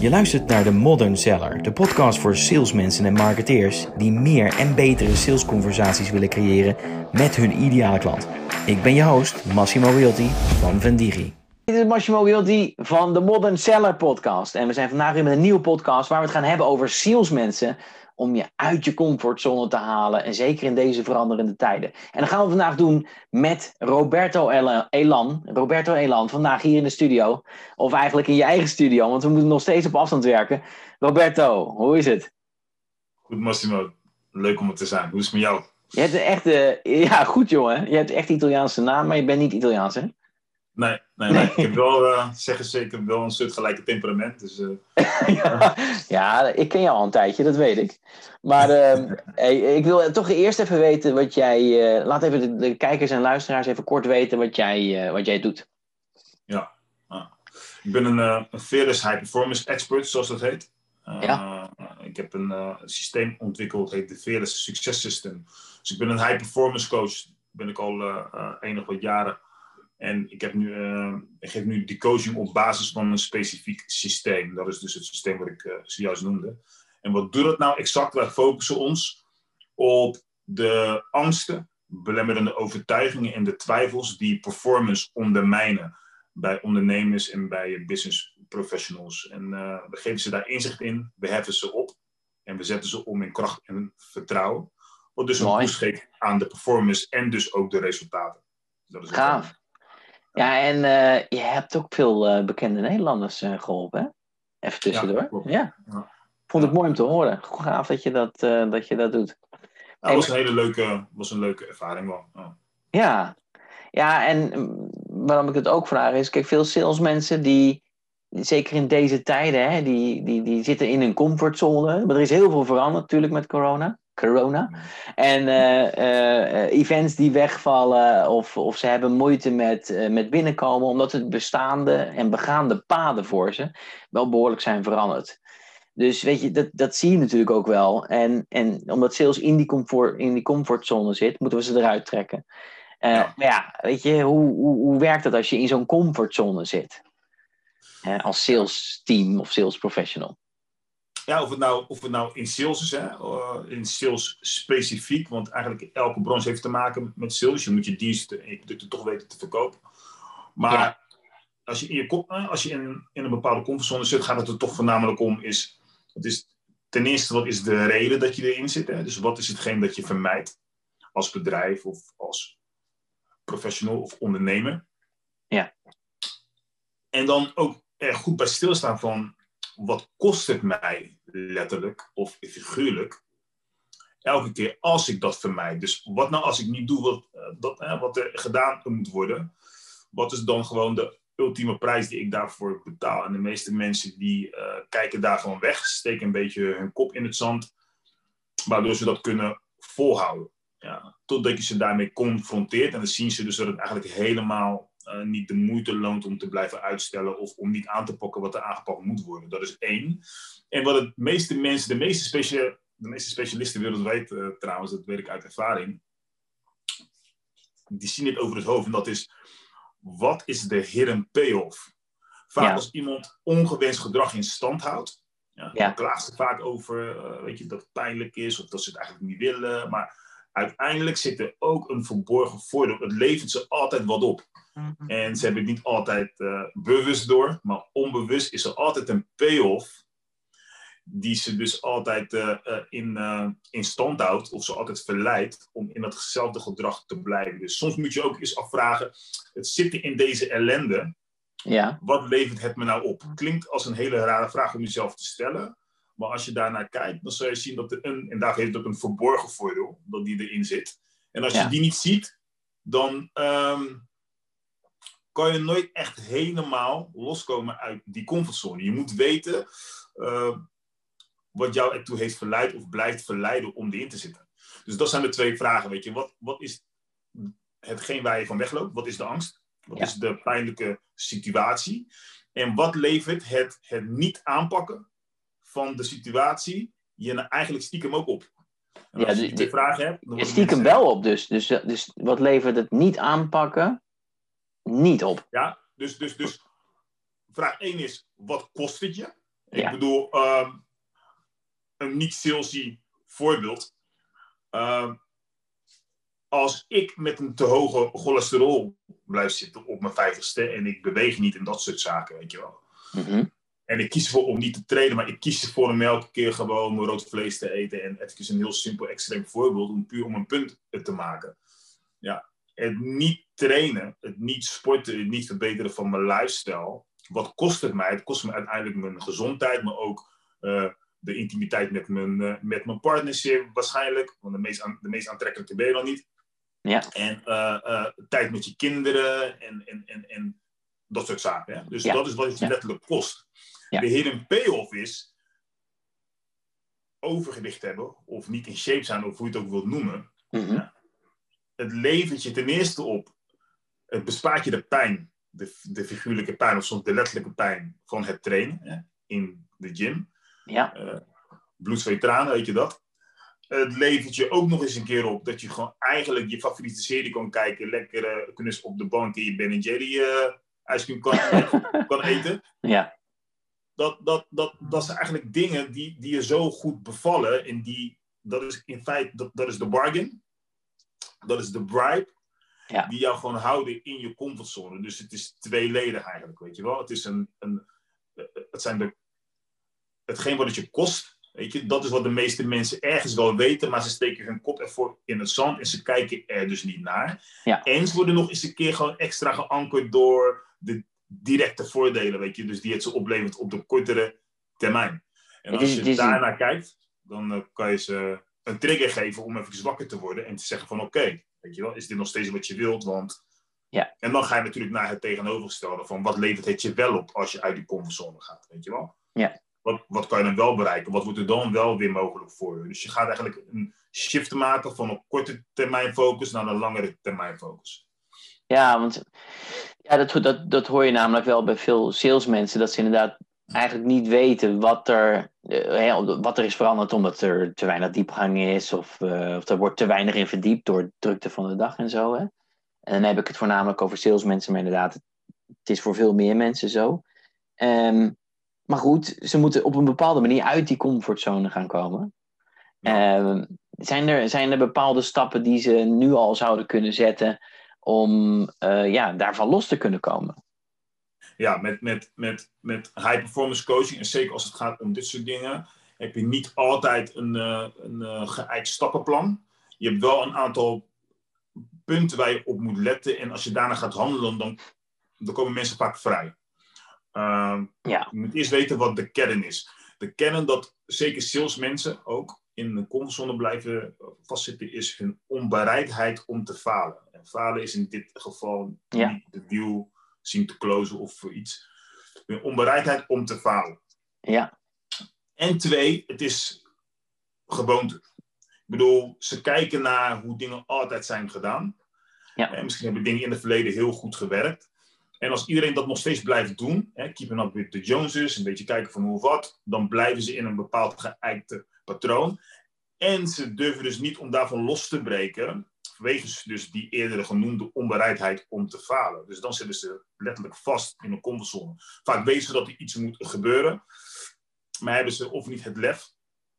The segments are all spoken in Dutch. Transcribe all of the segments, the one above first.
Je luistert naar de Modern Seller, de podcast voor salesmensen en marketeers die meer en betere salesconversaties willen creëren met hun ideale klant. Ik ben je host, Massimo Realty van Vendigi. Dit is Massimo Realty van de Modern Seller podcast. En we zijn vandaag weer met een nieuwe podcast waar we het gaan hebben over salesmensen om je uit je comfortzone te halen. En zeker in deze veranderende tijden. En dat gaan we vandaag doen met Roberto Elan. Roberto Elan, vandaag hier in de studio. Of eigenlijk in je eigen studio, want we moeten nog steeds op afstand werken. Roberto, hoe is het? Goed, Massimo. Leuk om het te zijn. Hoe is het met jou? Je hebt echt, uh, ja, goed jongen. Je hebt echt Italiaanse naam, maar je bent niet Italiaans, hè? Nee, nee, nee. ik heb wel, uh, zeggen zeker, wel een soort gelijke temperament. Dus, uh... ja, ja, ik ken jou al een tijdje, dat weet ik. Maar uh, hey, ik wil toch eerst even weten wat jij. laat even de, de, kijkers en luisteraars even kort weten wat jij, wat jij doet. Ja, ik ben een, een Fearless High Performance Expert, zoals dat heet. ja. Ik heb een systeem ontwikkeld, dat heet de Fearless Success System. Dus ik ben een high performance coach. Ben ik al enig wat jaren. En ik, heb nu, uh, ik geef nu die coaching op basis van een specifiek systeem. Dat is dus het systeem wat ik uh, zojuist noemde. En wat doet dat nou exact? Wij focussen ons op de angsten, belemmerende overtuigingen en de twijfels die performance ondermijnen bij ondernemers en bij business professionals. En uh, we geven ze daar inzicht in, we heffen ze op en we zetten ze om in kracht en vertrouwen. Wat dus een boost geeft aan de performance en dus ook de resultaten. Dat is Gaaf. Ja, en uh, je hebt ook veel uh, bekende Nederlanders uh, geholpen, hè? Even tussendoor. Ja, ja. Vond ik mooi om te horen. Gaaf dat je dat, dat, je dat doet. Dat was een hele leuke, was een leuke ervaring wel. Ja. ja. Ja, en mm, waarom ik het ook vraag is, kijk, veel salesmensen die, zeker in deze tijden, hè, die, die, die zitten in een comfortzone. Maar er is heel veel veranderd natuurlijk met corona corona. En uh, uh, events die wegvallen of, of ze hebben moeite met, met binnenkomen, omdat het bestaande en begaande paden voor ze wel behoorlijk zijn veranderd. Dus weet je, dat, dat zie je natuurlijk ook wel. En, en omdat sales in die, comfort, in die comfortzone zit, moeten we ze eruit trekken. Ja. Maar ja, weet je, hoe, hoe, hoe werkt dat als je in zo'n comfortzone zit? als sales team of sales professional? Ja, of het nou, of het nou in sales is, hè? Uh, in sales specifiek, want eigenlijk elke branche heeft te maken met sales. Je moet je diensten en je producten toch weten te verkopen. Maar als je, in, je, als je in, in een bepaalde comfortzone zit, gaat het er toch voornamelijk om, is, het is ten eerste, wat is de reden dat je erin zit? Hè? Dus wat is hetgeen dat je vermijdt als bedrijf of als professional of ondernemer? Ja. En dan ook er goed bij stilstaan van wat kost het mij letterlijk of figuurlijk elke keer als ik dat vermijd. Dus wat nou als ik niet doe wat, eh, wat er gedaan moet worden? Wat is dan gewoon de ultieme prijs die ik daarvoor betaal? En de meeste mensen die uh, kijken daar gewoon weg, steken een beetje hun kop in het zand, waardoor ze dat kunnen volhouden. Ja, totdat je ze daarmee confronteert en dan zien ze dus dat het eigenlijk helemaal uh, niet de moeite loont om te blijven uitstellen of om niet aan te pakken wat er aangepakt moet worden. Dat is één. En wat het meeste mensen, de meeste, specia de meeste specialisten wereldwijd uh, trouwens, dat weet ik uit ervaring, die zien dit over het hoofd en dat is, wat is de hidden payoff? Vaak als iemand ongewenst gedrag in stand houdt, ja, klaagt ze vaak over uh, weet je, dat het pijnlijk is of dat ze het eigenlijk niet willen, maar uiteindelijk zit er ook een verborgen voordeel. Het levert ze altijd wat op. Mhm. En ze hebben het niet altijd uh, bewust door, maar onbewust is er altijd een payoff die ze dus altijd uh, in, in stand houdt of ze altijd verleidt om in datzelfde gedrag te blijven. Dus soms moet je ook eens afvragen, het zitten in deze ellende, ja. wat levert het me nou op? Klinkt als een hele rare vraag om jezelf te stellen, maar als je daarnaar kijkt, dan zul je zien dat er een, en daar heeft het ook een verborgen voordeel, dat die erin zit. En als je die niet ziet, dan um, kan je nooit echt helemaal loskomen uit die comfortzone. Je moet weten uh, wat jou ertoe heeft verleid of blijft verleiden om erin te zitten. Dus dat zijn de twee vragen, weet je. Wat, wat is hetgeen waar je van wegloopt? Wat is de angst? Wat is de pijnlijke situatie? En wat levert het, het niet aanpakken van de situatie je eigenlijk stiekem ook op? En als ja, je die vragen hebt... Je stiekem wel op dus. dus. Dus wat levert het niet aanpakken niet op? Ja, dus, dus, dus vraag 1 is, wat kost het je? Ik bedoel, ehm, een niet-salesy voorbeeld. Ehm, als ik met een te hoge cholesterol blijf zitten op mijn vijftigste en ik beweeg niet en dat soort zaken, weet je wel. Mhm. En ik kies ervoor om niet te trainen, maar ik kies ervoor om elke keer gewoon mijn rood vlees te eten. En het is een heel simpel, extreem voorbeeld, om puur om een punt te maken. Ja, het niet trainen, het niet sporten, het niet verbeteren van mijn lifestyle. Wat kost het mij? Het kost me uiteindelijk mijn gezondheid, maar ook eh, de intimiteit met mijn, uh, met mijn partner zeer waarschijnlijk. Want de meest, de meest aantrekkelijke ben je dan niet. Ja. En uh, tijd met je kinderen en, en, en, en dat soort zaken. Ja? Dus Ja. dat is wat het Ja. letterlijk kost. Ja. De hidden payoff is overgewicht hebben, of niet in shape zijn, of hoe je het ook wilt noemen. Mhm. Het levert je ten eerste op, het bespaart je de pijn, de, de figuurlijke pijn, of soms de letterlijke pijn van het trainen hè, in de gym. Ja. Eh, bloed, zweet, tranen, weet je dat. Het levert je ook nog eens een keer op dat je gewoon eigenlijk je favoriete serie kan kijken, lekker eh, kunnen op de bank in je Ben Jerry eh ijscream kan, kan eten. Ja. Dat, dat, dat, dat zijn eigenlijk dingen die, die je zo goed bevallen en die, dat is in feite, dat, dat is de bargain. Dat is de bribe. Ja. Die jou gewoon houden in je comfortzone. Dus het is tweeledig eigenlijk, weet je wel. Het is een, een het zijn de, hetgeen wat het je kost, weet je. Dat is wat de meeste mensen ergens wel weten, maar ze steken hun kop ervoor in het zand en ze kijken er dus niet naar. Ja. En ze worden nog eens een keer gewoon extra geankerd door de directe voordelen, weet je. Dus die het ze oplevert op de kortere termijn. En als je daarnaar kijkt, dan eh, kan je ze een trigger geven om even wakker te worden en te zeggen van oké, weet je wel, is dit nog steeds wat je wilt? Want... Ja. En dan ga je natuurlijk naar het tegenovergestelde van wat levert het je wel op als je uit die comfortzone gaat, weet je wel? Ja. Wat, wat kan je dan wel bereiken? Wat wordt er dan wel weer mogelijk voor je? Dus je gaat eigenlijk een shift maken van een korte termijn focus naar een langere termijn focus. Ja, want ja, dat, dat, dat hoor je namelijk wel bij veel salesmensen, dat ze inderdaad eigenlijk niet weten wat er, eh, hè, wat er is veranderd omdat er te weinig diepgang is of, eh, of er wordt te weinig in verdiept door de drukte van de dag en zo. Hè? En dan heb ik het voornamelijk over salesmensen, maar inderdaad, het is voor veel meer mensen zo. Ehm, maar goed, ze moeten op een bepaalde manier uit die comfortzone gaan komen. Ehm, zijn, er, zijn er bepaalde stappen die ze nu al zouden kunnen zetten om eh, ja, daarvan los te kunnen komen? ja, met, met, met, met high performance coaching, en zeker als het gaat om dit soort dingen, heb je niet altijd een, eh, een geëikt stappenplan. Je hebt wel een aantal punten waar je op moet letten. En als je daarna gaat handelen, dan, dan komen mensen vaak vrij. Ehm, Ja. Je moet eerst weten wat de kern is. De kern dat zeker salesmensen ook in de comfortzone blijven vastzitten, is hun onbereidheid om te falen. En falen is in dit geval Ja. niet de deal zien te closen of iets. Hun onbereidheid om te falen. Ja, En twee, het is gewoonte. Ik bedoel, ze kijken naar hoe dingen altijd zijn gedaan. Ja. En misschien hebben dingen in het verleden heel goed gewerkt. En als iedereen dat nog steeds blijft doen, hè, keeping up with the Joneses, een beetje kijken van hoe wat, dan blijven ze in een bepaald geëikte patroon. En ze durven dus niet om daarvan los te breken, vanwege dus die eerdere genoemde onbereidheid om te falen. Dus dan zitten ze letterlijk vast in een comfortzone. Vaak weten ze dat er iets moet gebeuren, maar hebben ze of niet het lef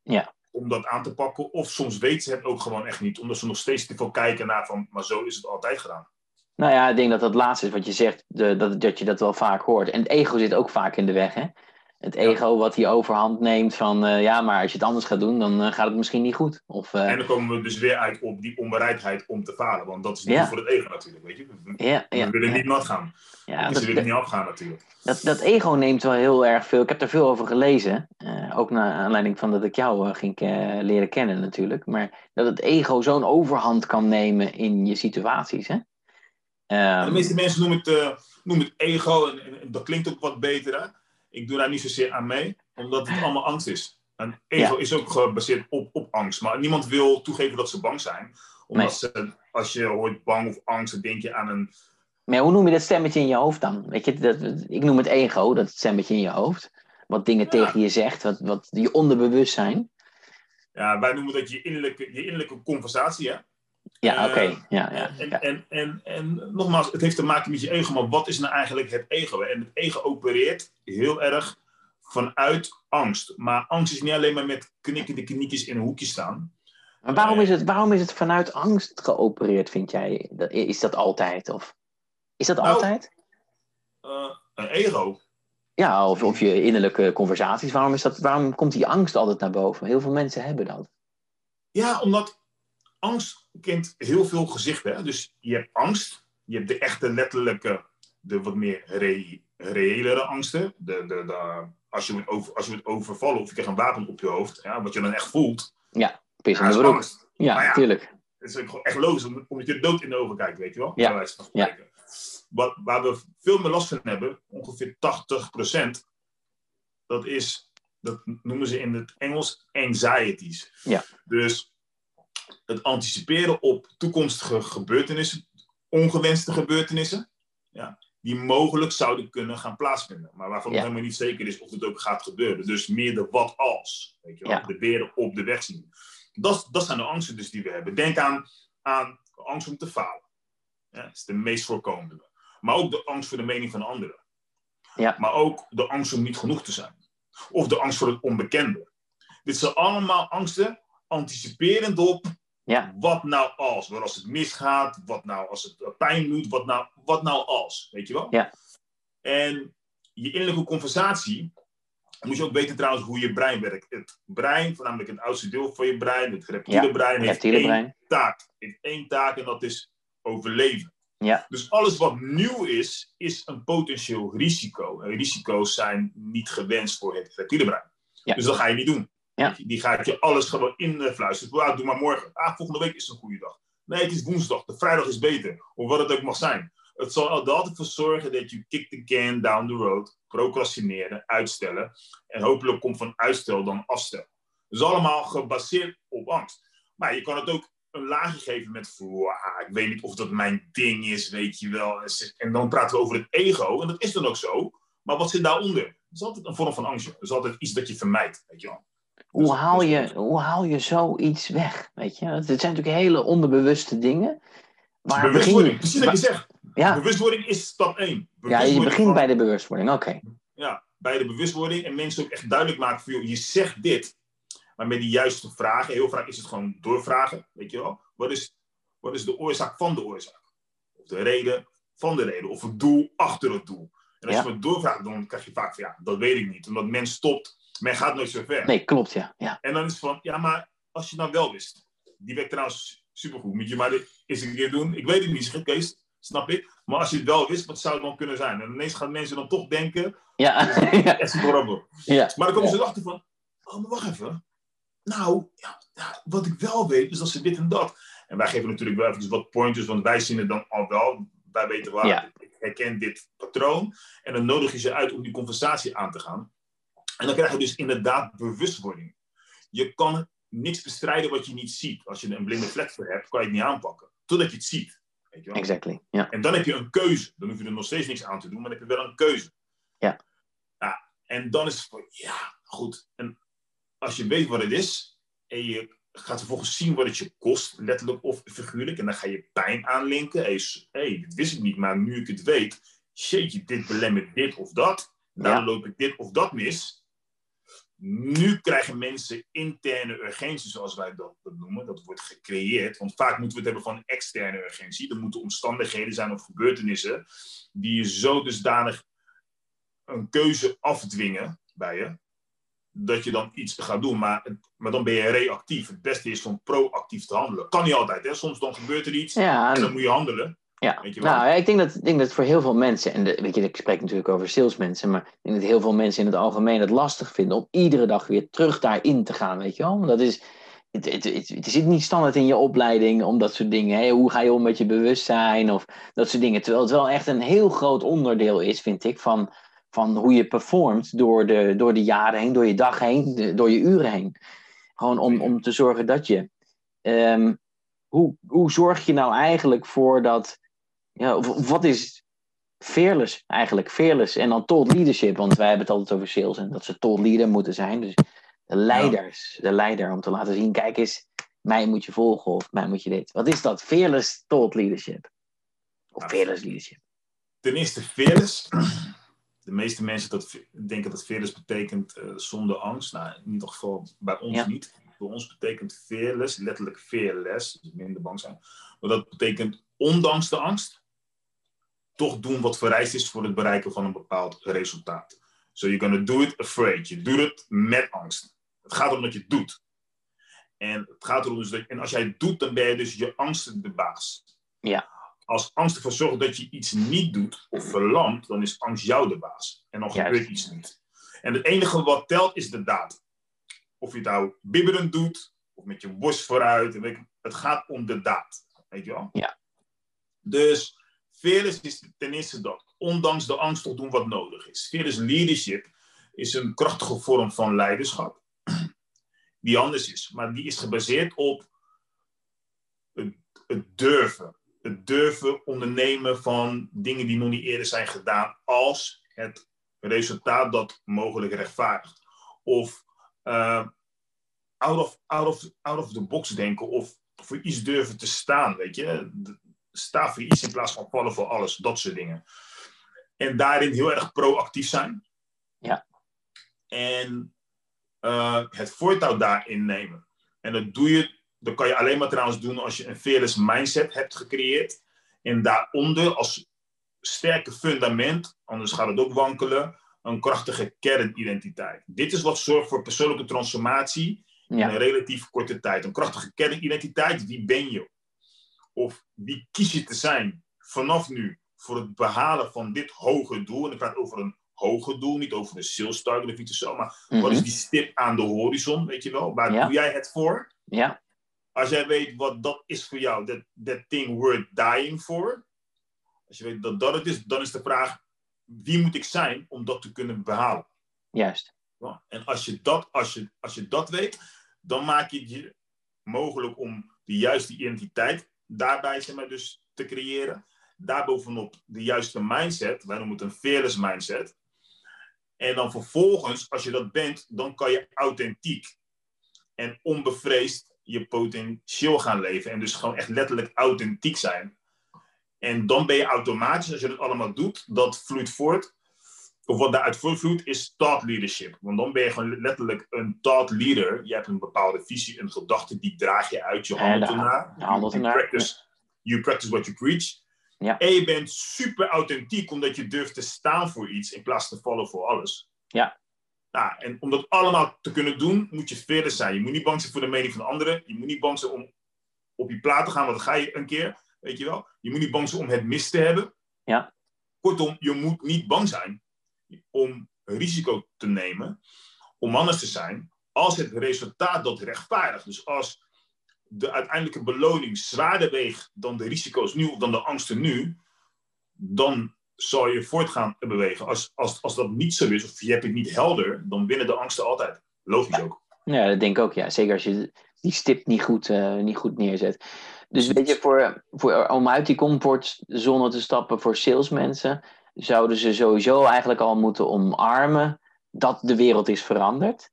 Ja. om dat aan te pakken, of soms weten ze het ook gewoon echt niet, omdat ze nog steeds te veel kijken naar van, maar zo is het altijd gedaan. nou ja, ik denk dat dat laatste is wat je zegt, de, dat, dat je dat wel vaak hoort. En het ego zit ook vaak in de weg, hè? Het ego wat die overhand neemt van, eh, ja, maar als je het anders gaat doen, dan eh, gaat het misschien niet goed. Of, eh, En dan komen we dus weer uit op die onbereidheid om te falen, want dat is niet Ja. voor het ego natuurlijk, weet je. We, ja, we ja, willen ja. niet nat gaan. Ja, dus dat, ze willen niet afgaan natuurlijk. dat, dat ego neemt wel heel erg veel. Ik heb er veel over gelezen. ook naar aanleiding van dat ik jou ging leren kennen natuurlijk. Maar dat het ego zo'n overhand kan nemen in je situaties. Hè? Ehm, de meeste mensen noemen het, noemen het ego en, en- en dat klinkt ook wat beter. Hè? Ik doe daar niet zozeer aan mee, omdat het allemaal angst is. En ego Ja. is ook gebaseerd op, op angst. Maar niemand wil toegeven dat ze bang zijn. Omdat Nee. ze, als je hoort bang of angst, dan denk je aan een... Maar hoe noem je dat stemmetje in je hoofd dan? Weet je, dat, ik noem het ego, dat stemmetje in je hoofd. Wat dingen Ja. tegen je zegt, wat, wat je onderbewustzijn. Ja, wij noemen dat je innerlijke, je innerlijke conversatie. Hè? Ja, Eh, oké. Ja, ja, En, ja. en, en, en nogmaals, het heeft te maken met je ego, maar wat is nou eigenlijk het ego? En het ego opereert heel erg vanuit angst. Maar angst is niet alleen maar met knikkende knietjes in een hoekje staan. Maar waarom is, het, waarom is het vanuit angst geopereerd, vind jij? Is dat altijd? Of is dat Nou, altijd? Uh, een ego. Ja, of, of je innerlijke conversaties. Waarom, is dat, waarom komt die angst altijd naar boven? Heel veel mensen hebben dat. Ja, omdat angst kent heel veel gezichten. Hè? Dus je hebt angst. Je hebt de echte letterlijke, de wat meer re reëlere angsten. De, de, de, als, je over, als je wordt overvallen of je krijgt een wapen op je hoofd. Ja, wat je dan echt voelt. Ja, pis in Ja, de dat broek. angst. Ja, Maar ja, tuurlijk. Het is echt logisch, om- omdat je de dood in de ogen kijkt, weet je wel? Ja, spreken. Wat, waar we veel meer last van hebben, ongeveer 80%, dat is, dat noemen ze in het Engels anxieties. Ja. Dus het anticiperen op toekomstige gebeurtenissen, ongewenste gebeurtenissen, ja, die mogelijk zouden kunnen gaan plaatsvinden. Maar waarvan Ja. nog helemaal niet zeker is of het ook gaat gebeuren. Dus meer de wat als, weet je wel? Ja. De beren op de weg zien. Dat, dat zijn de angsten dus die we hebben. Denk aan, aan angst om te falen. Ja, dat is de meest voorkomende. Maar ook de angst voor de mening van anderen. Ja. Maar ook de angst om niet genoeg te zijn. Of de angst voor het onbekende. Dit zijn allemaal angsten anticiperend op Ja. wat nou als. Wat als het misgaat, wat nou als het pijn doet, wat nou, wat nou als. Weet je wel? Ja. En je innerlijke conversatie moet je ook weten trouwens hoe je brein werkt. Het brein, voornamelijk het oudste deel van je brein, het reptiele Ja, brein, heeft reptiele één brein. taak. Heeft één taak en dat is overleven. Ja. Dus alles wat nieuw is, is een potentieel risico. En risico's zijn niet gewenst voor het reptiele brein. Ja. Dus dat ga je niet doen. Ja. Die gaat je alles gewoon influisteren. Doe maar morgen. Ah, volgende week is een goede dag. Nee, het is woensdag. De vrijdag is beter. Of wat het ook mag zijn. Het zal er altijd voor zorgen dat je kick the can down the road. Procrastineren, uitstellen. En hopelijk komt van uitstel dan afstel. Dus allemaal gebaseerd op angst. Maar je kan het ook een laagje geven met... "Wow, ik weet niet of dat mijn ding is, weet je wel. En dan praten we over het ego. En dat is dan ook zo. Maar wat zit daaronder? Het is altijd een vorm van angst. Het is altijd iets dat je vermijdt, weet je wel. Hoe Dus- haal, dus- je, hoe haal je zoiets weg? Weet je? Het zijn natuurlijk hele onderbewuste dingen. Bewustwording, je? precies wat je zegt. Ja, Bewustwording is stap 1. ja, je begint van- bij de bewustwording. Oké. ja, bij de bewustwording en mensen ook echt duidelijk maken van, joh, je zegt dit, maar met die juiste vragen. Heel vaak is het gewoon doorvragen, weet je wel. Wat is, wat is de oorzaak van de oorzaak? Of de reden van de reden, of het doel achter het doel. En als Ja. je het doorvraagt, dan krijg je vaak van, ja, dat weet ik niet. Omdat men stopt, men gaat nooit zo ver. Nee, klopt, ja. ja. En dan is het van, ja, maar als je het nou wel wist. Die werkt trouwens supergoed. Moet je maar eens een keer doen. Ik weet het niet, zeg Kees. Snap ik. Maar als je het wel wist, wat zou het dan kunnen zijn? En ineens gaan mensen dan toch denken, Ja, ja. echt ja. Maar dan komen ze erachter van, oh, maar wacht even. Nou, ja, ja, wat ik wel weet, is dat ze dit en dat. En wij geven natuurlijk wel even wat pointers, want wij zien het dan al wel. Wij weten waar, Ja. ik herken dit patroon. En dan nodig je ze uit om die conversatie aan te gaan. En dan krijg je dus inderdaad bewustwording. Je kan niks bestrijden wat je niet ziet. Als je een blinde vlek voor hebt, kan je het niet aanpakken. Totdat je het ziet. Weet je wel? Exactly. Ja. En dan heb je een keuze. Dan hoef je er nog steeds niks aan te doen, maar dan heb je wel een keuze. Ja. ja en dan is het van, ja, goed. En als je weet wat het is, en je gaat vervolgens zien wat het je kost, letterlijk of figuurlijk, en dan ga je pijn aanlinken. Hé, hey, dit wist ik niet, maar nu ik het weet, jeetje, dit belemmert dit of dat. Dan Ja. loop ik dit of dat mis. Nu krijgen mensen interne urgentie, zoals wij dat noemen. Dat wordt gecreëerd. Want vaak moeten we het hebben van externe urgentie. Er moeten omstandigheden zijn of gebeurtenissen die je zo dusdanig een keuze afdwingen bij je. Dat je dan iets gaat doen, maar, maar dan ben je reactief. Het beste is om proactief te handelen. Kan niet altijd, hè? Soms dan gebeurt er iets Ja, en dan moet je handelen. Ja, Weet je wel? nou, ik denk dat, ik denk dat voor heel veel mensen, en de, weet je, ik spreek natuurlijk over salesmensen, maar ik denk dat heel veel mensen in het algemeen het lastig vinden om iedere dag weer terug daarin te gaan, weet je wel. Want dat is, het, het, het, het zit niet standaard in je opleiding om dat soort dingen. Hè? Hoe ga je om met je bewustzijn of dat soort dingen. Terwijl het wel echt een heel groot onderdeel is, vind ik, van, van hoe je performt door de, door de jaren heen, door je dag heen, de- door je uren heen. Gewoon om, om te zorgen dat je. ehm, hoe, hoe zorg je nou eigenlijk voor dat. Ja, of- wat is fearless eigenlijk? Fearless en dan thought leadership, want wij hebben het altijd over sales en dat ze thought leader moeten zijn. Dus de leiders, de leider om te laten zien: kijk eens, mij moet je volgen of mij moet je dit. Wat is dat? Fearless thought leadership. Of Ja. fearless leadership. Ten eerste, fearless de meeste mensen dat, denken dat fearless betekent uh, zonder angst. Nou, in ieder geval bij ons niet. Voor ons betekent fearless, letterlijk fearless, dus minder bang zijn. Maar dat betekent ondanks de angst, toch doen wat vereist is voor het bereiken van een bepaald resultaat. So you're gonna do it afraid. Je doet het met angst. Het gaat om dat je het doet. En het gaat erom dus dat, en als jij het doet, dan ben je dus je angsten de baas. Ja. Als angst ervoor zorgt dat je iets niet doet of verlamt, dan is angst jou de baas. En dan Juist. gebeurt iets niet. En het enige wat telt is de daad. Of je het nou bibberend doet, of met je borst vooruit. Weet ik, het gaat om de daad. Weet je wel? Ja. Dus fearless is ten eerste dat. Ondanks de angst toch doen wat nodig is. Fearless leadership is een krachtige vorm van leiderschap. Die anders is. Maar die is gebaseerd op het, durven. Het durven ondernemen van dingen die nog niet eerder zijn gedaan. Als het resultaat dat mogelijk rechtvaardigt. Of uh, out, of, out, of, out of the box denken. Of voor iets durven te staan. Weet je. Sta voor iets in plaats van vallen voor alles. Dat soort dingen. En daarin heel erg proactief zijn. Ja. En uh, het voortouw daarin nemen. En dat doe je, dat kan je alleen maar trouwens doen als je een fearless mindset hebt gecreëerd. En daaronder als sterke fundament, anders gaat het ook wankelen, een krachtige kernidentiteit. Dit is wat zorgt voor persoonlijke transformatie Ja. in een relatief korte tijd. Een krachtige kernidentiteit, wie ben je? Of wie kies je te zijn vanaf nu voor het behalen van dit hoge doel? En ik praat over een hoger doel, niet over een sales target of iets of zo, maar wat is Mhm. die stip aan de horizon, weet je wel? Waar Ja. doe jij het voor? Ja. Als jij weet wat dat is voor jou, that, that thing worth dying for, als je weet dat dat het is, dan is de vraag, wie moet ik zijn om dat te kunnen behalen? Juist. Ja, En als je, dat, als, je, als je dat weet, dan maak je het je mogelijk om de juiste identiteit daarbij zeg maar, dus te creëren. Daarbovenop de juiste mindset, wij noemen het een fearless mindset. En dan vervolgens, als je dat bent, dan kan je authentiek en onbevreesd je potentieel gaan leven. En dus gewoon echt letterlijk authentiek zijn. En dan ben je automatisch, als je dat allemaal doet, dat vloeit voort of wat daaruit voortvloeit, is thought leadership. Want dan ben je gewoon letterlijk een thought leader. Je hebt een bepaalde visie, een gedachte, die draag je uit, je handelt de- ernaar. You ernaar, practice, you practice what you preach. Ja. En je bent super authentiek, omdat je durft te staan voor iets, in plaats te vallen voor alles. Ja. Nou, en om dat allemaal te kunnen doen, moet je verder zijn. Je moet niet bang zijn voor de mening van anderen. Je moet niet bang zijn om op je plaat te gaan, want dan ga je een keer, weet je wel. Je moet niet bang zijn om het mis te hebben. Ja. Kortom, je moet niet bang zijn om risico te nemen, om anders te zijn, als het resultaat dat rechtvaardigt. Dus als de uiteindelijke beloning zwaarder weegt dan de risico's nu of dan de angsten nu, dan zal je voortgaan bewegen. Als, als, als dat niet zo is, of je hebt het niet helder, dan winnen de angsten altijd. Logisch ook. Ja, dat denk ik ook. Ja. Zeker als je die stip niet goed, eh, niet goed neerzet. Dus weet je, voor, voor, om uit die comfortzone te stappen voor salesmensen, zouden ze sowieso eigenlijk al moeten omarmen dat de wereld is veranderd.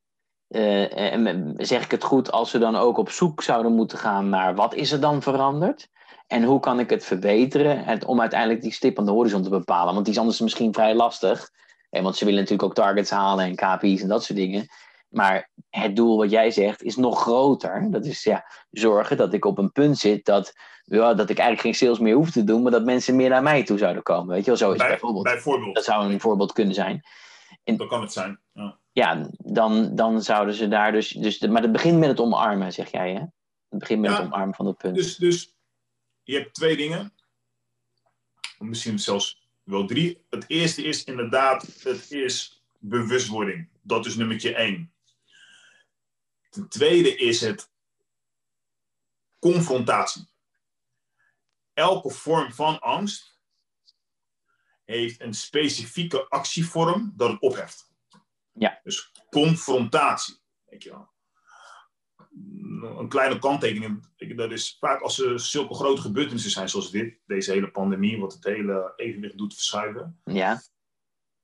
Eh, en zeg ik het goed als ze dan ook op zoek zouden moeten gaan naar wat is er dan veranderd? En hoe kan ik het verbeteren? En om uiteindelijk die stip aan de horizon te bepalen. Want die is anders misschien vrij lastig. Eh, want ze willen natuurlijk ook targets halen en KPI's en dat soort dingen. Maar het doel wat jij zegt is nog groter. Dat is ja, zorgen dat ik op een punt zit dat, ja, dat ik eigenlijk geen sales meer hoef te doen, maar dat mensen meer naar mij toe zouden komen. Weet je wel, zo is Bij, bijvoorbeeld. bijvoorbeeld. Dat zou een voorbeeld kunnen zijn. Dat kan het zijn. Ja. Ja, dan, dan zouden ze daar dus, dus. Maar het begint met het omarmen, zeg jij, hè? Het begint met Ja. het omarmen van dat punt. Dus, dus je hebt twee dingen. Misschien zelfs wel drie. Het eerste is inderdaad, het is bewustwording. Dat is nummertje één. Ten tweede is het confrontatie. Elke vorm van angst heeft een specifieke actievorm dat het opheft. Ja. Dus confrontatie. Weet je wel. Een kleine kanttekening. Dat is vaak als er zulke grote gebeurtenissen zijn zoals dit, deze hele pandemie, wat het hele evenwicht doet verschuiven, Ja,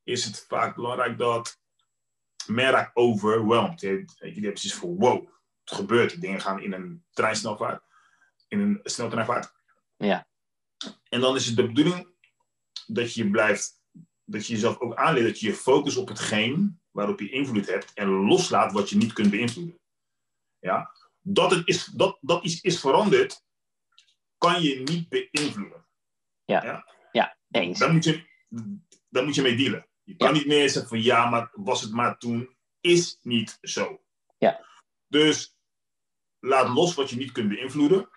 is het vaak belangrijk dat men raakt overwhelmed. Je hebt, je hebt precies voor wow, het gebeurt. Dingen gaan in een treinsnelvaart, in een sneltreinvaart. Ja. En dan is het de bedoeling dat je blijft dat je jezelf ook aanleert dat je je focus op hetgeen waarop je invloed hebt en loslaat wat je niet kunt beïnvloeden. Ja? Dat, het is, dat, dat iets is veranderd, kan je niet beïnvloeden. Ja, ja? ja eens. Dan moet, je, dan moet je mee dealen. Je kan niet meer zeggen van ja, maar was het maar toen. Is niet zo. Ja. Dus laat los wat je niet kunt beïnvloeden.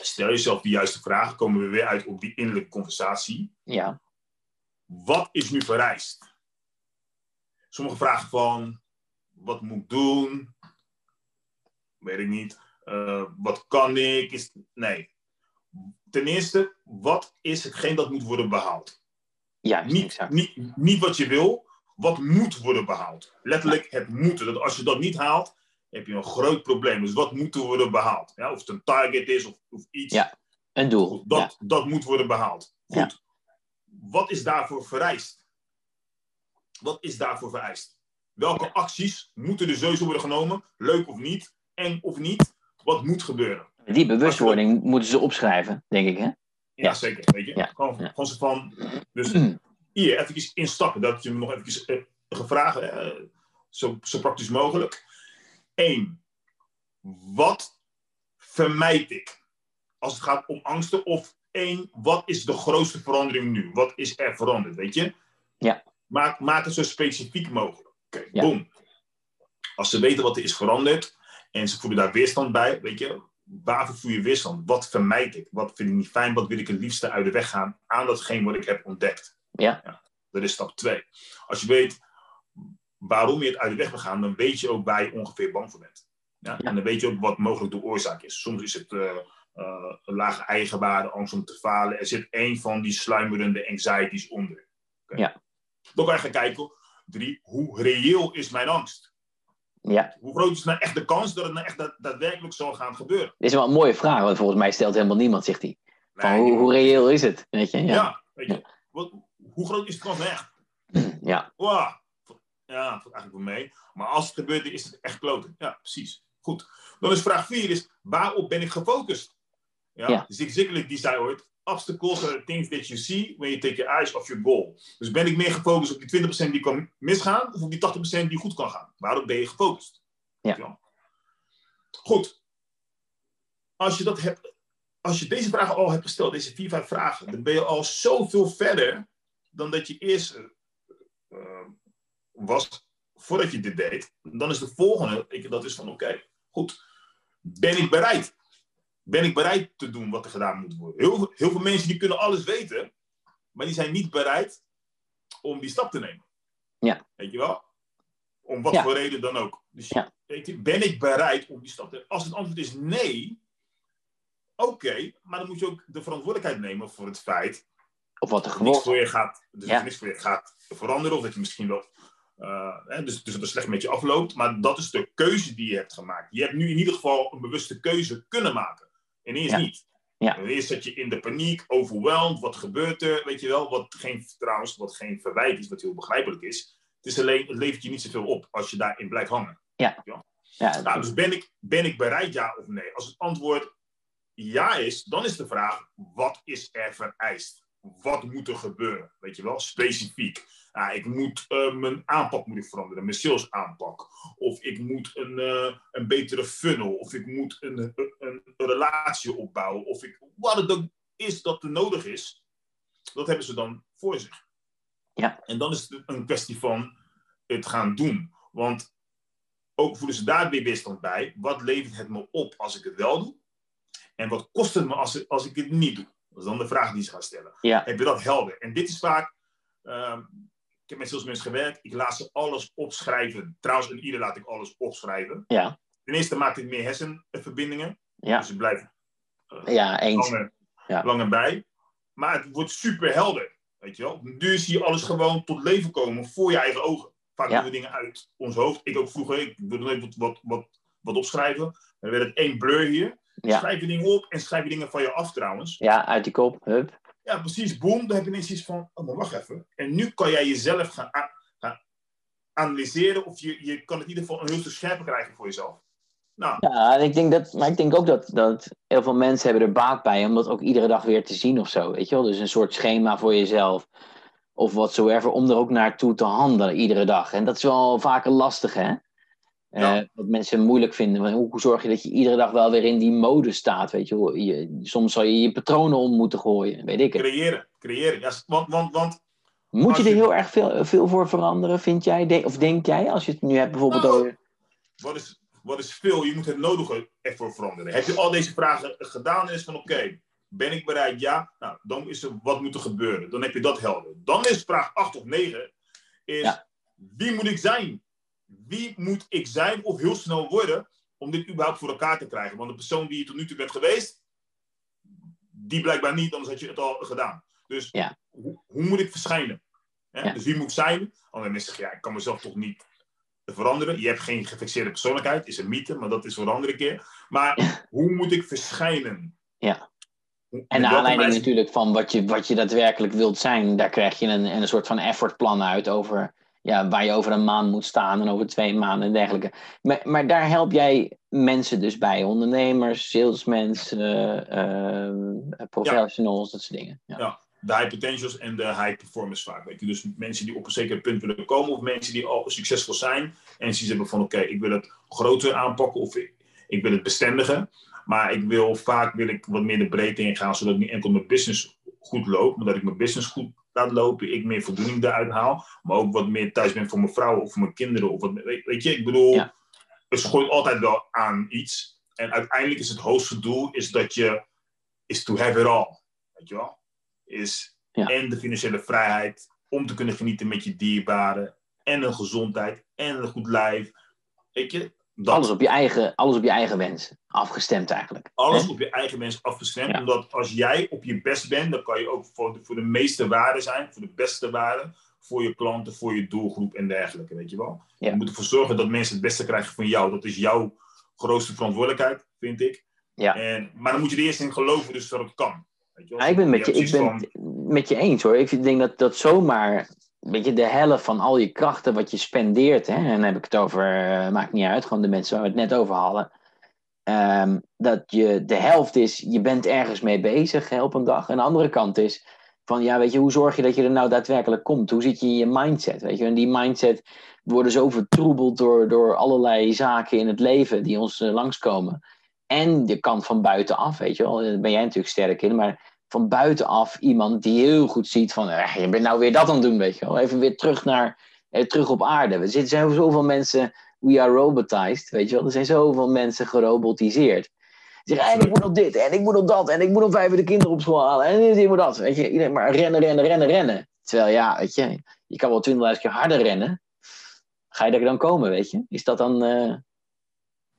Stel jezelf de juiste vragen. Komen we weer uit op die innerlijke conversatie. Ja. Wat is nu vereist? Sommige vragen van, wat moet ik doen? Weet ik niet. Uh, wat kan ik? Is, nee. Ten eerste, wat is hetgeen dat moet worden behaald? Ja, niet, niet, niet wat je wil, wat moet worden behaald. Letterlijk het moeten. Dat als je dat niet haalt, heb je een groot probleem. Dus wat moet er worden behaald? Ja, of het een target is of, of iets. Ja, een doel. Dat, dat moet worden behaald. Goed. Wat is daarvoor vereist? Wat is daarvoor vereist? Welke acties moeten er sowieso worden genomen? Leuk of niet? Eng of niet? Wat moet gebeuren? Die bewustwording moeten ze opschrijven, denk ik, hè? Ja, zeker. Weet je? Gewoon, gewoon van... Dus hier, even instappen. Dat je me nog even uh, gevraagd... Uh, zo, zo praktisch mogelijk. Eén. Wat vermijd ik? Als het gaat om angsten. Of één, wat is de grootste verandering nu? Wat is er veranderd, weet je? Ja. Maak, maak het zo specifiek mogelijk. Oké, okay, boom. Als ze weten wat er is veranderd en ze voelen daar weerstand bij, weet je, waarvoor voel je weerstand? Wat vermijd ik? Wat vind ik niet fijn? Wat wil ik het liefste uit de weg gaan aan datgene wat ik heb ontdekt? Ja. ja dat is stap twee. Als je weet waarom je het uit de weg wil gaan, dan weet je ook waar je ongeveer bang voor bent. Ja? En dan weet je ook wat mogelijk de oorzaak is. Soms is het uh, uh, een lage eigenwaarde, angst om te falen. Er zit één van die sluimerende anxieties onder. Okay. Ja. Dan kan je gaan kijken, drie, hoe reëel is mijn angst? Ja. Hoe groot is nou echt de kans dat het nou echt daadwerkelijk zal gaan gebeuren? Dit is wel een mooie vraag, want volgens mij stelt helemaal niemand zich die. Van nee, hoe, hoe, reëel is het? Weet je? Ja, ja weet je. Wat, hoe groot is de kans echt? Ja. Wow. Ja, dat eigenlijk wel mee. Maar als het gebeurt, is het echt kloten. Ja, precies. Goed. Dan is vraag 4 is, waarop ben ik gefocust? Ja? ja. Zig Ziglar die zei ooit, obstacles are the things that you see when you take your eyes off your goal. Dus ben ik meer gefocust op die 20% die kan misgaan, of op die 80% die goed kan gaan? Waarop ben je gefocust? Ja. Goed. Als je, dat hebt, als je deze vragen al hebt gesteld, deze vier, vijf vragen, dan ben je al zoveel verder dan dat je eerst uh, was voordat je dit deed. Dan is de volgende, ik, dat is van oké, goed, ben ik bereid? Ben ik bereid te doen wat er gedaan moet worden? Heel, heel veel mensen die kunnen alles weten, maar die zijn niet bereid om die stap te nemen. Ja. Weet je wel? Om wat voor reden dan ook. Dus ja. weet je, ben ik bereid om die stap te nemen? Als het antwoord is nee, oké, maar dan moet je ook de verantwoordelijkheid nemen voor het feit of wat er gewoon voor je gaat, dus ja. niks voor je gaat veranderen, of dat je misschien wel hè, dus, dus dat het slecht met je afloopt. Maar dat is de keuze die je hebt gemaakt. Je hebt nu in ieder geval een bewuste keuze kunnen maken. En eerst ja. niet. Ja. Eerst zat je in de paniek, overweldigd. Wat gebeurt er? Weet je wel, wat geen, trouwens, wat geen verwijt is, wat heel begrijpelijk is. Het, is alleen, het levert je niet zoveel op als je daarin blijft hangen. Ja. ja? ja nou, dus ben ik, ben ik bereid, ja of nee? Als het antwoord ja is, dan is de vraag: wat is er vereist? Wat moet er gebeuren? Weet je wel, specifiek. Ja, ik moet uh, mijn aanpak moet ik veranderen, mijn sales aanpak. Of ik moet een, uh, een betere funnel. Of ik moet een, een, een, relatie opbouwen. Of ik, wat het ook is dat er nodig is, dat hebben ze dan voor zich. Ja. En dan is het een kwestie van het gaan doen. Want ook voelen ze daar weer weerstand bij. Wat levert het me op als ik het wel doe? En wat kost het me als, als ik het niet doe? Dat is dan de vraag die ze gaan stellen. Ja. Heb je dat helder? En dit is vaak... Uh, ik heb met salesmensen gewerkt. Ik laat ze alles opschrijven. Trouwens, in ieder laat ik alles opschrijven. Ja. Ten eerste maak ik meer hersenverbindingen. Ja. Dus ze blijven uh, ja, eens. Langer, ja. langer bij. Maar het wordt super helder. Weet je wel? Nu zie je alles gewoon tot leven komen voor je eigen ogen. Vaak Ja. doen we dingen uit ons hoofd. Ik ook vroeger. Ik wilde even wat, wat, wat, wat opschrijven. Dan werd het één blur hier. Ja. Schrijf je dingen op en schrijf je dingen van je af trouwens. Ja, uit die kop. Hup. Ja, precies. Boom. Dan heb je ineens iets van, oh, maar wacht even. En nu kan jij jezelf gaan, gaan analyseren. Of je, je kan het in ieder geval een heel stuk scherper krijgen voor jezelf. Nou, Ja, ik denk dat, maar ik denk ook dat, dat heel veel mensen hebben er baat bij om dat ook iedere dag weer te zien of zo. Weet je wel? Dus een soort schema voor jezelf. of whatsoever, om er ook naartoe te handelen iedere dag. En dat is wel vaker lastig, hè? Ja. Uh, wat mensen moeilijk vinden. Hoe zorg je dat je iedere dag wel weer in die mode staat? Weet je? je soms zou je je patronen om moeten gooien, weet ik het. Creëren, creëren. Ja, want, want, want Moet je er heel erg veel, veel voor veranderen, vind jij? De, of denk jij, als je het nu hebt bijvoorbeeld Nou, over... wat is, wat is veel? Je moet het nodige ervoor veranderen. Heb je al deze vragen gedaan en is van oké, ben ik bereid? Ja. Nou, dan is er wat moet er gebeuren. Dan heb je dat helder. Dan is vraag 8 of 9 is Ja. wie moet ik zijn? Wie moet ik zijn of heel snel worden om dit überhaupt voor elkaar te krijgen? Want de persoon die je tot nu toe bent geweest, die blijkbaar niet, anders had je het al gedaan. Dus Ja. hoe, hoe moet ik verschijnen? Ja. Dus wie moet ik zijn? Andere mensen zeggen, ja, ik kan mezelf toch niet veranderen. Je hebt geen gefixeerde persoonlijkheid, is een mythe, maar dat is voor een andere keer. Maar hoe moet ik verschijnen? Ja. En naar aanleiding natuurlijk van wat je, wat je daadwerkelijk wilt zijn, daar krijg je een, een soort van effortplan uit over ja, waar je over een maand moet staan en over twee maanden en dergelijke. Maar, maar daar help jij mensen dus bij, ondernemers, salesmensen, eh, eh, professionals, dat soort dingen. Ja. Ja. de high potentials en de high performers vaak. Weet je? Dus mensen die op een zeker punt willen komen, of mensen die al succesvol zijn en zoiets hebben van: oké, ik wil het groter aanpakken of ik, ik wil het bestendigen. Maar ik wil vaak wil ik wat meer de breedte ingaan, zodat ik niet enkel mijn business goed loopt, maar dat ik mijn business goed laat lopen, ik meer voldoening eruit haal, maar ook wat meer thuis ben voor mijn vrouw of voor mijn kinderen. Of wat, weet, weet je, ik bedoel, Ja. het gooit altijd wel aan iets. En uiteindelijk is het hoogste doel is dat je, is to have it all. Weet je wel? Is Ja. en de financiële vrijheid om te kunnen genieten met je dierbaren en een gezondheid en een goed lijf. Weet je, dat. Alles, op je eigen, alles op je eigen wensen, afgestemd eigenlijk. Alles Hè? op je eigen mens afgestemd. Ja. Omdat als jij op je best bent, dan kan je ook voor de, voor de meeste waarde zijn, voor de beste waarde, voor je klanten, voor je doelgroep en dergelijke, weet je wel. Ja. Je moet ervoor zorgen dat mensen het beste krijgen van jou. Dat is jouw grootste verantwoordelijkheid, vind ik. Ja. En, maar dan moet je er eerst in geloven dus dat het kan. Weet je wel? Ja, ik ben met je, ik ben met je eens hoor. Ik denk dat dat zomaar, weet je, de helft van al je krachten wat je spendeert, hè, en dan heb ik het over, eh, maakt niet uit, gewoon de mensen waar we het net over hadden, ehm, dat je de helft is, je bent ergens mee bezig hè, op een dag. En de andere kant is van, ja, weet je, hoe zorg je dat je er nou daadwerkelijk komt? Hoe zit je in je mindset? Weet je, en die mindset worden zo vertroebeld door, door allerlei zaken in het leven die ons eh, langskomen. En de kant van buitenaf, weet je wel, daar ben jij natuurlijk sterk in, maar van buitenaf iemand die heel goed ziet van, eh, je bent nou weer dat aan het doen, weet je wel. Even weer terug naar, eh, terug op aarde. Er zijn zoveel mensen, we are robotized, weet je wel. Er zijn zoveel mensen gerobotiseerd. Die zeggen, en ik moet nog dit, en ik moet nog dat, en ik moet nog vijf de kinderen op school halen, en ik moet dat. Weet je, iedereen maar rennen, rennen, rennen, rennen. Terwijl ja, weet je, je kan wel twintigduizend keer harder rennen. Ga je er dan komen, weet je? Is dat dan... eh,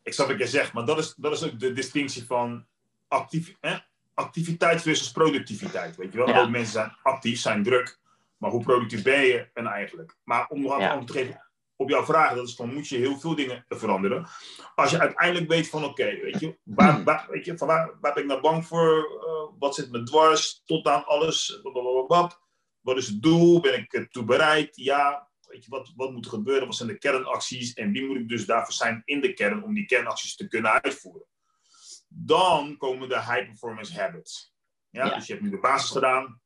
Ik snap wat je zegt, maar dat is, dat is ook de distinctie van actief, hè? Activiteit versus productiviteit. Weet je wel? Ja. Mensen zijn actief, zijn druk, maar hoe productief ben je en eigenlijk? Maar om nog antwoord te geven op jouw vraag, dat is van moet je heel veel dingen veranderen. Als je uiteindelijk weet van oké, weet je, waar, waar, weet je van waar, waar ben ik nou bang voor? Eh, wat zit me dwars? Tot aan alles. Blablabla. Wat is het doel? Ben ik ertoe bereid? Ja. Weet je, wat, wat moet er gebeuren? Wat zijn de kernacties? En wie moet ik dus daarvoor zijn in de kern om die kernacties te kunnen uitvoeren? Dan komen de high performance habits. Ja, Ja. Dus je hebt nu de basis gedaan.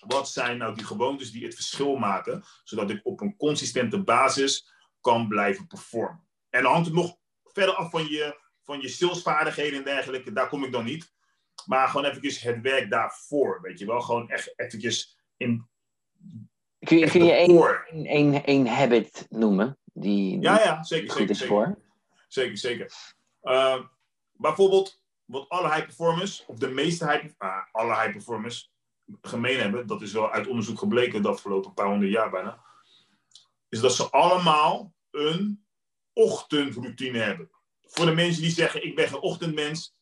Wat zijn nou die gewoontes die het verschil maken, zodat ik op een consistente basis kan blijven performen? En dan hangt het nog verder af van je, van je salesvaardigheden en dergelijke. Daar kom ik dan niet. Maar gewoon eventjes het werk daarvoor, weet je wel. Gewoon echt eventjes in kun je, kun je één, één, habit noemen die, die Ja, ja, zeker, goed zeker, is zeker. voor? Zeker, zeker. Uh, bijvoorbeeld, wat alle high performers, of de meeste high, ah, alle high performers gemeen hebben, dat is wel uit onderzoek gebleken de afgelopen paar honderd jaar bijna, is dat ze allemaal een ochtendroutine hebben. Voor de mensen die zeggen, ik ben geen ochtendmens,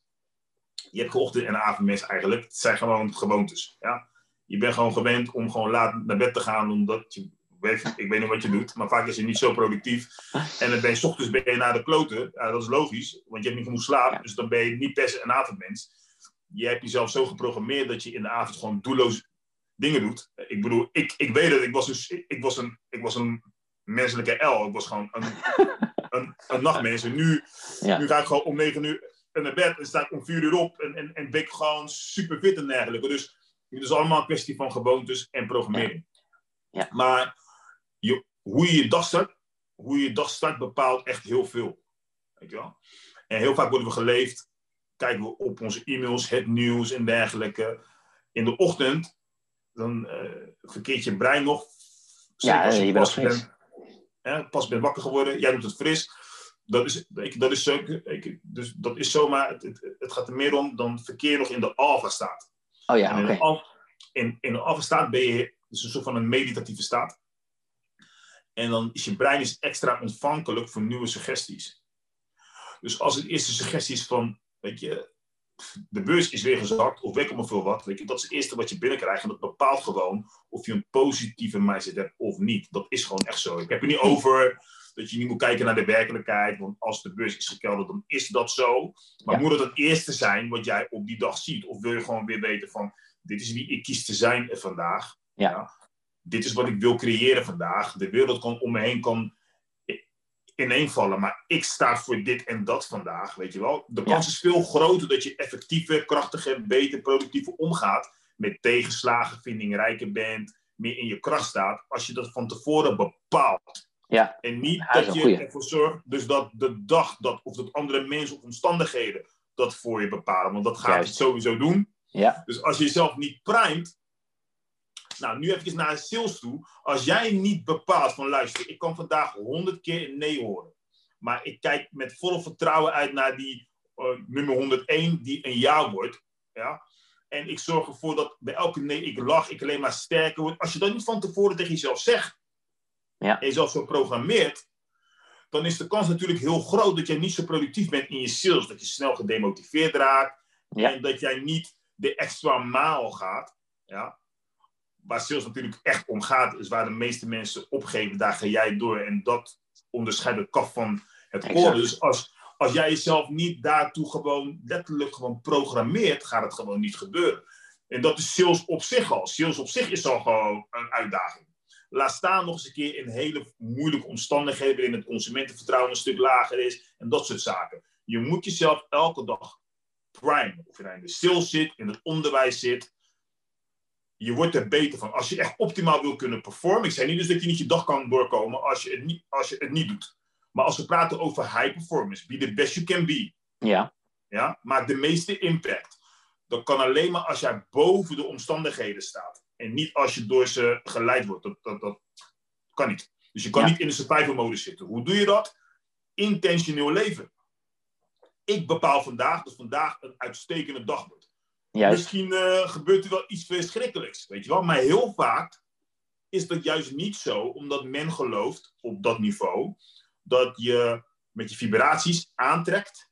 je hebt geen ochtend- en avondmens eigenlijk, het zijn gewoon gewoontes. Ja? Je bent gewoon gewend om gewoon laat naar bed te gaan, omdat je, weet, ik weet niet wat je doet, maar vaak is je niet zo productief. En dan ben je 's ochtends ben je naar de kloten. Ja, dat is logisch, want je hebt niet genoeg slaap. Dus dan ben je niet per se een avondmens. Je hebt jezelf zo geprogrammeerd dat je in de avond gewoon doelloos dingen doet. Ik bedoel, ik, ik weet het. Ik was, dus, ik, was, een, ik was een menselijke L. Ik was gewoon een, een, een nachtmens. En nu, Ja. nu ga ik gewoon om negen uur naar bed. En sta ik om vier uur op. En, en, en ben ik gewoon super fit en dergelijke. Dus het is allemaal een kwestie van gewoontes en programmering. Ja. Maar je, hoe je je dag start, hoe je je dag start bepaalt echt heel veel. Weet je wel? En heel vaak worden we geleefd, kijken we op onze e-mails, het nieuws en dergelijke. In de ochtend, dan uh, verkeert je brein nog. Ja, als je bent pas fris. bent, hè, pas bent wakker geworden, jij doet het fris. Dat is, ik, dat is zo, ik, dus dat is zomaar, het, het, het gaat er meer om dan verkeer nog in de alpha staat. Oh ja, oké. in, in, in de alpha staat ben je, dus een soort van een meditatieve staat. En dan is je brein is extra ontvankelijk voor nieuwe suggesties. Dus als het eerste suggestie is van, weet je, de beurs is weer gezakt, of weet ik maar veel wat, weet je, dat is het eerste wat je binnenkrijgt. En dat bepaalt gewoon of je een positieve mindset hebt of niet. Dat is gewoon echt zo. Ik heb het niet over dat je niet moet kijken naar de werkelijkheid, want als de beurs is gekelderd, dan is dat zo. Maar Ja. moet het het eerste zijn wat jij op die dag ziet? Of wil je gewoon weer weten van, dit is wie ik kies te zijn vandaag. Ja. Dit is wat ik wil creëren vandaag. De wereld kan om me heen kan ineenvallen, maar ik sta voor dit en dat vandaag, weet je wel. De kans is veel groter dat je effectiever, krachtiger, beter, productiever omgaat met tegenslagen, vindingrijker bent, meer in je kracht staat, als je dat van tevoren bepaalt. Ja. En niet Ja, dat je goeie. ervoor zorgt dus dat de dag dat, of dat andere mensen of omstandigheden dat voor je bepalen. Want dat gaat Juist. het sowieso doen. Ja. Dus als je jezelf niet primet. Nou, nu even naar sales toe. Als jij niet bepaalt van luister, ik kan vandaag honderd keer een nee horen. Maar ik kijk met volle vertrouwen uit naar die eh, nummer 101 die een ja wordt. Ja? En ik zorg ervoor dat bij elke nee ik lach, ik alleen maar sterker word. Als je dat niet van tevoren tegen jezelf zegt. Ja. En jezelf zo programmeert. Dan is de kans natuurlijk heel groot dat jij niet zo productief bent in je sales. Dat je snel gedemotiveerd raakt. Ja. En dat jij niet de extra maal gaat. Ja? Waar sales natuurlijk echt om gaat, is waar de meeste mensen opgeven. Daar ga jij door. En dat onderscheidt het kaf van het koren. Dus als, als jij jezelf niet daartoe gewoon letterlijk gewoon programmeert, gaat het gewoon niet gebeuren. En dat is sales op zich al. Sales op zich is al gewoon een uitdaging. Laat staan nog eens een keer in hele moeilijke omstandigheden, waarin het consumentenvertrouwen een stuk lager is en dat soort zaken. Je moet jezelf elke dag primen. Of je nou in de sales zit, in het onderwijs zit. Je wordt er beter van. Als je echt optimaal wil kunnen performen. Ik zei niet dus dat je niet je dag kan doorkomen als je het niet, als je het niet doet. Maar als we praten over high performance, be the best you can be. Ja. Ja, maak de meeste impact. Dat kan alleen maar als jij boven de omstandigheden staat. En niet als je door ze geleid wordt. Dat, dat, dat kan niet. Dus je kan Ja. niet in de survival mode zitten. Hoe doe je dat? Intentioneel leven. Ik bepaal vandaag dat vandaag een uitstekende dag wordt. Juist. Misschien eh, gebeurt er wel iets verschrikkelijks, weet je wel. Maar heel vaak is dat juist niet zo, omdat men gelooft op dat niveau dat je met je vibraties aantrekt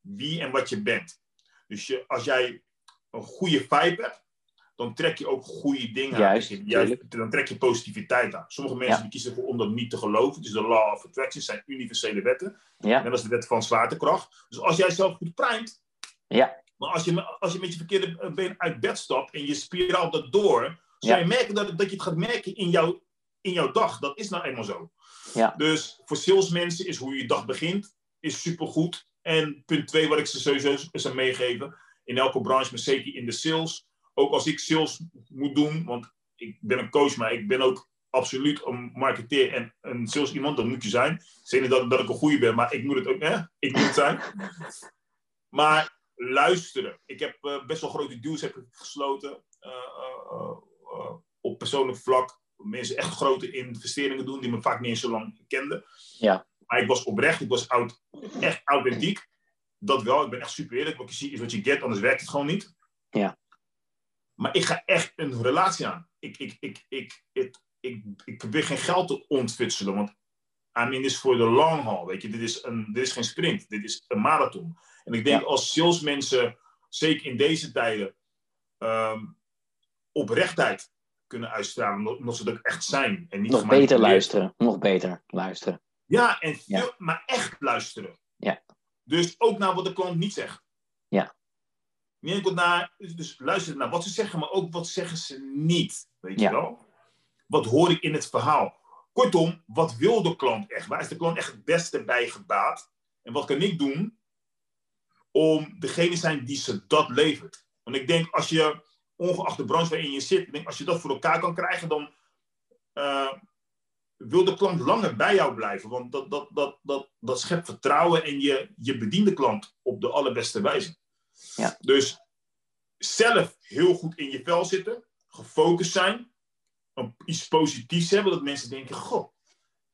wie en wat je bent. Dus je, als jij een goede vibe hebt, dan trek je ook goede dingen Juist, aan. Juist, dan trek je positiviteit aan. Sommige mensen Ja. die kiezen ervoor om dat niet te geloven. Dus de law of attraction zijn universele wetten. Ja. Net als de wet van zwaartekracht. Dus als jij zelf goed primet, Ja. Maar als je, als je met je verkeerde been uit bed stapt en je spiraalt dat door, Ja. je merken dat, dat je het gaat merken in, jouw in jouw dag. Dat is nou eenmaal zo. Ja. Dus voor salesmensen is hoe je dag begint, is supergoed. En punt twee, wat ik ze sowieso zou meegeven, in elke branche, maar zeker in de sales. Ook als ik sales moet doen, want ik ben een coach, maar ik ben ook absoluut een marketeer en een sales iemand, dat moet je zijn. Zeker dat, dat ik een goede ben, maar ik moet het ook, hè? Ik moet het zijn. Maar luisteren. Ik heb eh, best wel grote deals heb ik gesloten eh, eh, op persoonlijk vlak. Mensen echt grote investeringen doen die me vaak niet eens zo lang kenden. Ja. Maar ik was oprecht, ik was oud, echt authentiek. Dat wel, ik ben echt super eerlijk. Wat je ziet is wat je get, anders werkt het gewoon niet. Ja. Maar ik ga echt een relatie aan. Ik, ik, ik, ik, ik, ik, ik probeer geen geld te ontfutselen, want I mean, dit is voor de long haul, weet je. Dit is, een, dit is geen sprint, dit is een marathon. En ik denk Ja. als salesmensen, zeker in deze tijden, ehm, oprechtheid kunnen uitstralen, omdat- ze dat echt zijn. En niet Nog beter luisteren. Nog beter luisteren. Ja, en veel, Ja. maar echt luisteren. Ja. Dus ook naar wat de klant niet zegt. Ja. Niet enkel naar, dus, luisteren naar wat ze zeggen, maar ook wat zeggen ze niet. Weet Ja. je wel? Wat hoor ik in het verhaal? Kortom, wat wil de klant echt? Waar is de klant echt het beste bij gebaat? En wat kan ik doen om degene te zijn die ze dat levert? Want ik denk, als je ongeacht de branche waarin je zit. Ik denk, als je dat voor elkaar kan krijgen, dan uh, wil de klant langer bij jou blijven. Want dat, dat, dat, dat, dat schept vertrouwen en je, je bedient de klant op de allerbeste wijze. Ja. Dus zelf heel goed in je vel zitten, gefocust zijn, iets positiefs hebben, dat mensen denken, goh,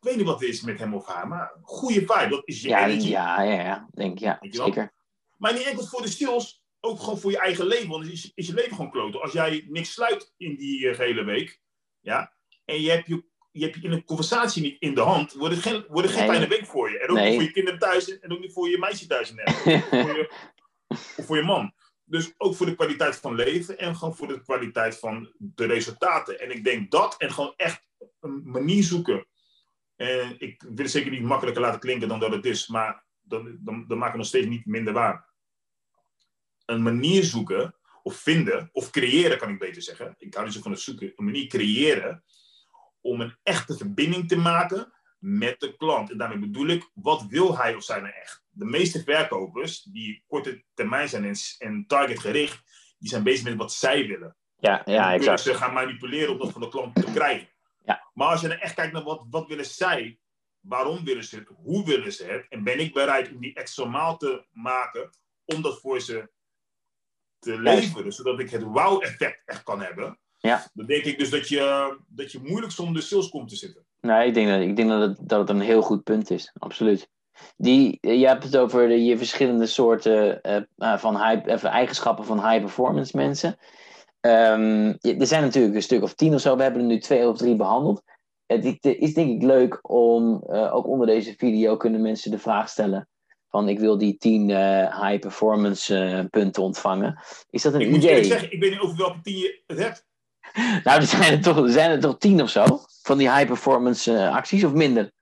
ik weet niet wat het is met hem of haar, maar goede vibe, dat is je ja, energy. Ja, ja, ja, denk ja, zeker. Maar niet enkel voor de stills, ook gewoon voor je eigen leven, want is, is je leven gewoon kloten. Als jij niks sluit in die uh, hele week, ja, en je hebt je, je hebt je in een conversatie niet in de hand, wordt het geen, wordt het geen Nee. fijne week voor je. En ook Nee. niet voor je kinderen thuis en ook niet voor je meisje thuis in Nederland. voor je, of voor je man. Dus ook voor de kwaliteit van leven en gewoon voor de kwaliteit van de resultaten. En ik denk dat en gewoon echt een manier zoeken. En ik wil het zeker niet makkelijker laten klinken dan dat het is, maar dan, dan, dan het nog steeds niet minder waar. Een manier zoeken of vinden of creëren, kan ik beter zeggen. Ik hou niet zo van het zoeken. Een manier creëren om een echte verbinding te maken met de klant. En daarmee bedoel ik, wat wil hij of zij nou echt? De meeste verkopers die korte termijn zijn en, en targetgericht, die zijn bezig met wat zij willen. Ja, ja, exact. ze gaan manipuleren om dat van de klant te krijgen. Ja. Maar als je dan echt kijkt naar wat, wat willen zij, waarom willen ze het, hoe willen ze het, en ben ik bereid om die extra maal te maken om dat voor ze te leveren, zodat ik het wow-effect echt kan hebben. Ja. Dan denk ik dus dat je, dat je moeilijk zonder de sales komt te zitten. Nee, ik denk, dat, ik denk dat, het, dat het een heel goed punt is. Absoluut. Die, eh, je hebt het over de, je verschillende soorten eh, eh, van high, even eigenschappen van high performance mensen. Ehm, er zijn natuurlijk een stuk of tien of zo. We hebben er nu twee of drie behandeld. Het is- denk ik leuk om, ook onder deze video kunnen mensen de vraag stellen van ik wil die tien eh, high performance punten ontvangen. Is dat een Ik moet je eerlijk idee? zeggen, ik weet niet over welke tien je het hebt. Nou, er zijn er toch, er zijn er toch tien of zo van die high performance acties of minder?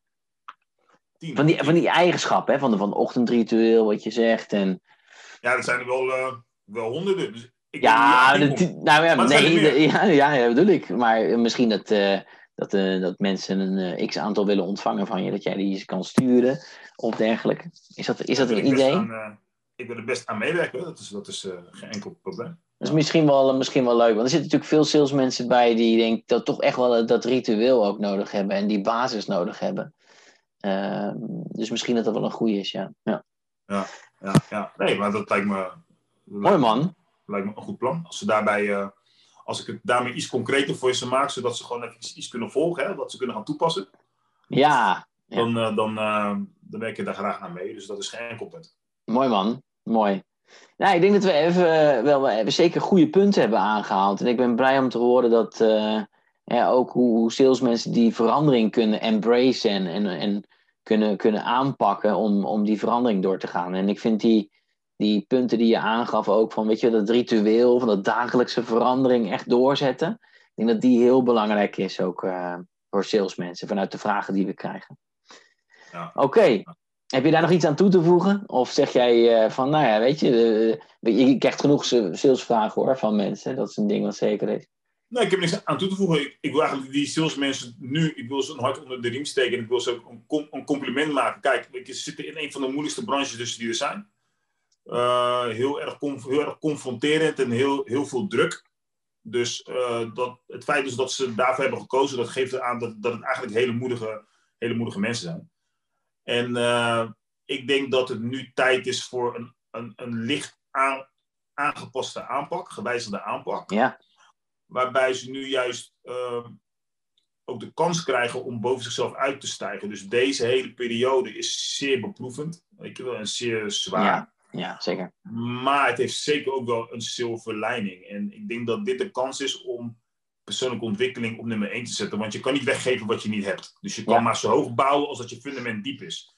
Van die, van die eigenschappen, hè? Van, de, van ochtendritueel, wat je zegt. En, Ja, dat zijn er wel, eh, wel honderden. Dus ik ja, de, nou ja, Maar nee, de- ja, ja, ja, bedoel ik. Maar misschien dat, eh, dat, eh, dat mensen een x-aantal willen ontvangen van je, dat jij die kan sturen of dergelijke. Is dat, is dat een idee? aan, ik wil er best aan meewerken. Dat is, dat is geen enkel probleem. Dat is misschien wel, misschien wel leuk. Want er zitten natuurlijk veel salesmensen bij die denk dat toch echt wel dat ritueel ook nodig hebben en die basis nodig hebben. Ehm, dus misschien dat dat wel een goede is, ja. ja. Ja, ja. Nee, maar dat lijkt me, Mooi man. lijkt me een goed plan. Als ze daarbij, eh, als ik het daarmee iets concreter voor ze maak, zodat ze gewoon even iets, kunnen volgen, hè, dat ze kunnen gaan toepassen, Ja, Ja. dan, eh, dan, eh, dan werk ik daar graag aan mee. Dus dat is geen enkel punt. Mooi man, mooi. Nou, ik denk dat we even wel we hebben zeker goede punten hebben aangehaald. En ik ben blij om te horen dat eh, ja, ook hoe, salesmensen die verandering kunnen embracen en, en, en kunnen, kunnen aanpakken om, om die verandering door te gaan. En ik vind die, die punten die je aangaf ook van, weet je, dat ritueel, van dat dagelijkse verandering echt doorzetten. Ik denk dat die heel belangrijk is ook eh, voor salesmensen vanuit de vragen die we krijgen. Ja. Oké, heb je daar nog iets aan toe te voegen? Of zeg jij eh, van, nou ja, weet je, eh, je krijgt genoeg sa- salesvragen hoor van mensen. Dat is een ding wat zeker is. Nee, ik heb niks aan toe te voegen. Ik, wil eigenlijk die salesmensen nu, ik wil ze een hart onder de riem steken. En ik wil ze ook een, een compliment maken. Kijk, ze zitten in een van de moeilijkste branches dus die er zijn. Eh, heel, erg confronterend en heel, heel veel druk. Dus eh, dat, het feit dus dat ze daarvoor hebben gekozen, dat geeft aan dat, dat het eigenlijk hele moedige, hele moedige mensen zijn. En eh, ik denk dat het nu tijd is voor een, een, een licht aan, aangepaste aanpak, gewijzigde aanpak Ja, waarbij ze nu juist ehm, ook de kans krijgen om boven zichzelf uit te stijgen. Dus deze hele periode is zeer beproevend, weet je wel, en zeer zwaar. Ja. ja zeker. Maar het heeft zeker ook wel een silver lining. En ik denk dat dit de kans is om persoonlijke ontwikkeling op nummer 1 te zetten. Want je kan niet weggeven wat je niet hebt. Dus je kan Ja. maar zo hoog bouwen als dat je fundament diep is.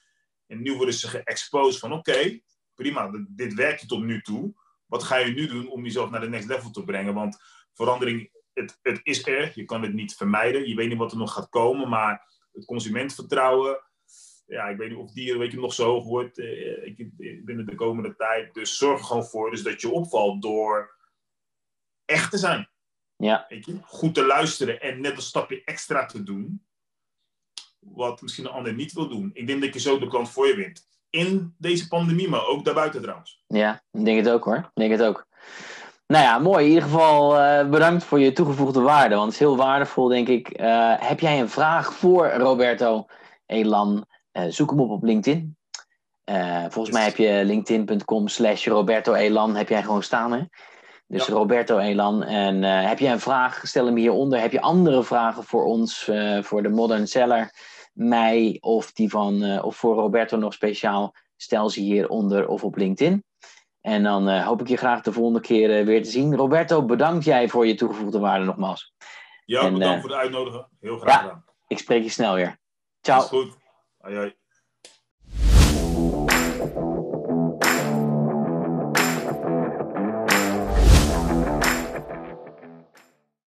En nu worden ze geëxposed van oké, prima, dit- dit werkt je tot nu toe. Wat ga je nu doen om jezelf naar de next level te brengen? Want verandering, het, het is er. Je kan het niet vermijden. Je weet niet wat er nog gaat komen. Maar het consumentvertrouwen, ja, ik weet niet of die een beetje nog zo hoog wordt eh, ik- binnen de komende tijd. Dus zorg er gewoon voor dus dat je opvalt door echt te zijn. Ja. Weet je? Goed te luisteren en net een stapje extra te doen. Wat misschien een ander niet wil doen. Ik denk dat je zo de klant voor je wint. In deze pandemie, maar ook daarbuiten trouwens. Ja, ik denk het ook hoor. Ik denk het ook. Nou ja, mooi. In ieder geval uh, bedankt voor je toegevoegde waarde. Want het is heel waardevol, denk ik. Uh, heb jij een vraag voor Roberto Elan? Uh, zoek hem op op LinkedIn. volgens mij heb je linkedin.com slash Roberto Elan. Heb jij gewoon staan, hè? Dus ja. Roberto Elan. En heb jij een vraag? Stel hem hieronder. Heb je andere vragen voor ons, voor de Modern Seller, mij of die van, of voor Roberto nog speciaal? Stel ze hieronder of op LinkedIn. En dan uh, hoop ik je graag de volgende keer uh, weer te zien. Roberto, bedankt jij voor je toegevoegde waarde nogmaals. Ja, en, bedankt voor de uitnodigen. Heel graag ja, gedaan. Ik spreek je snel weer. Ciao. Is goed.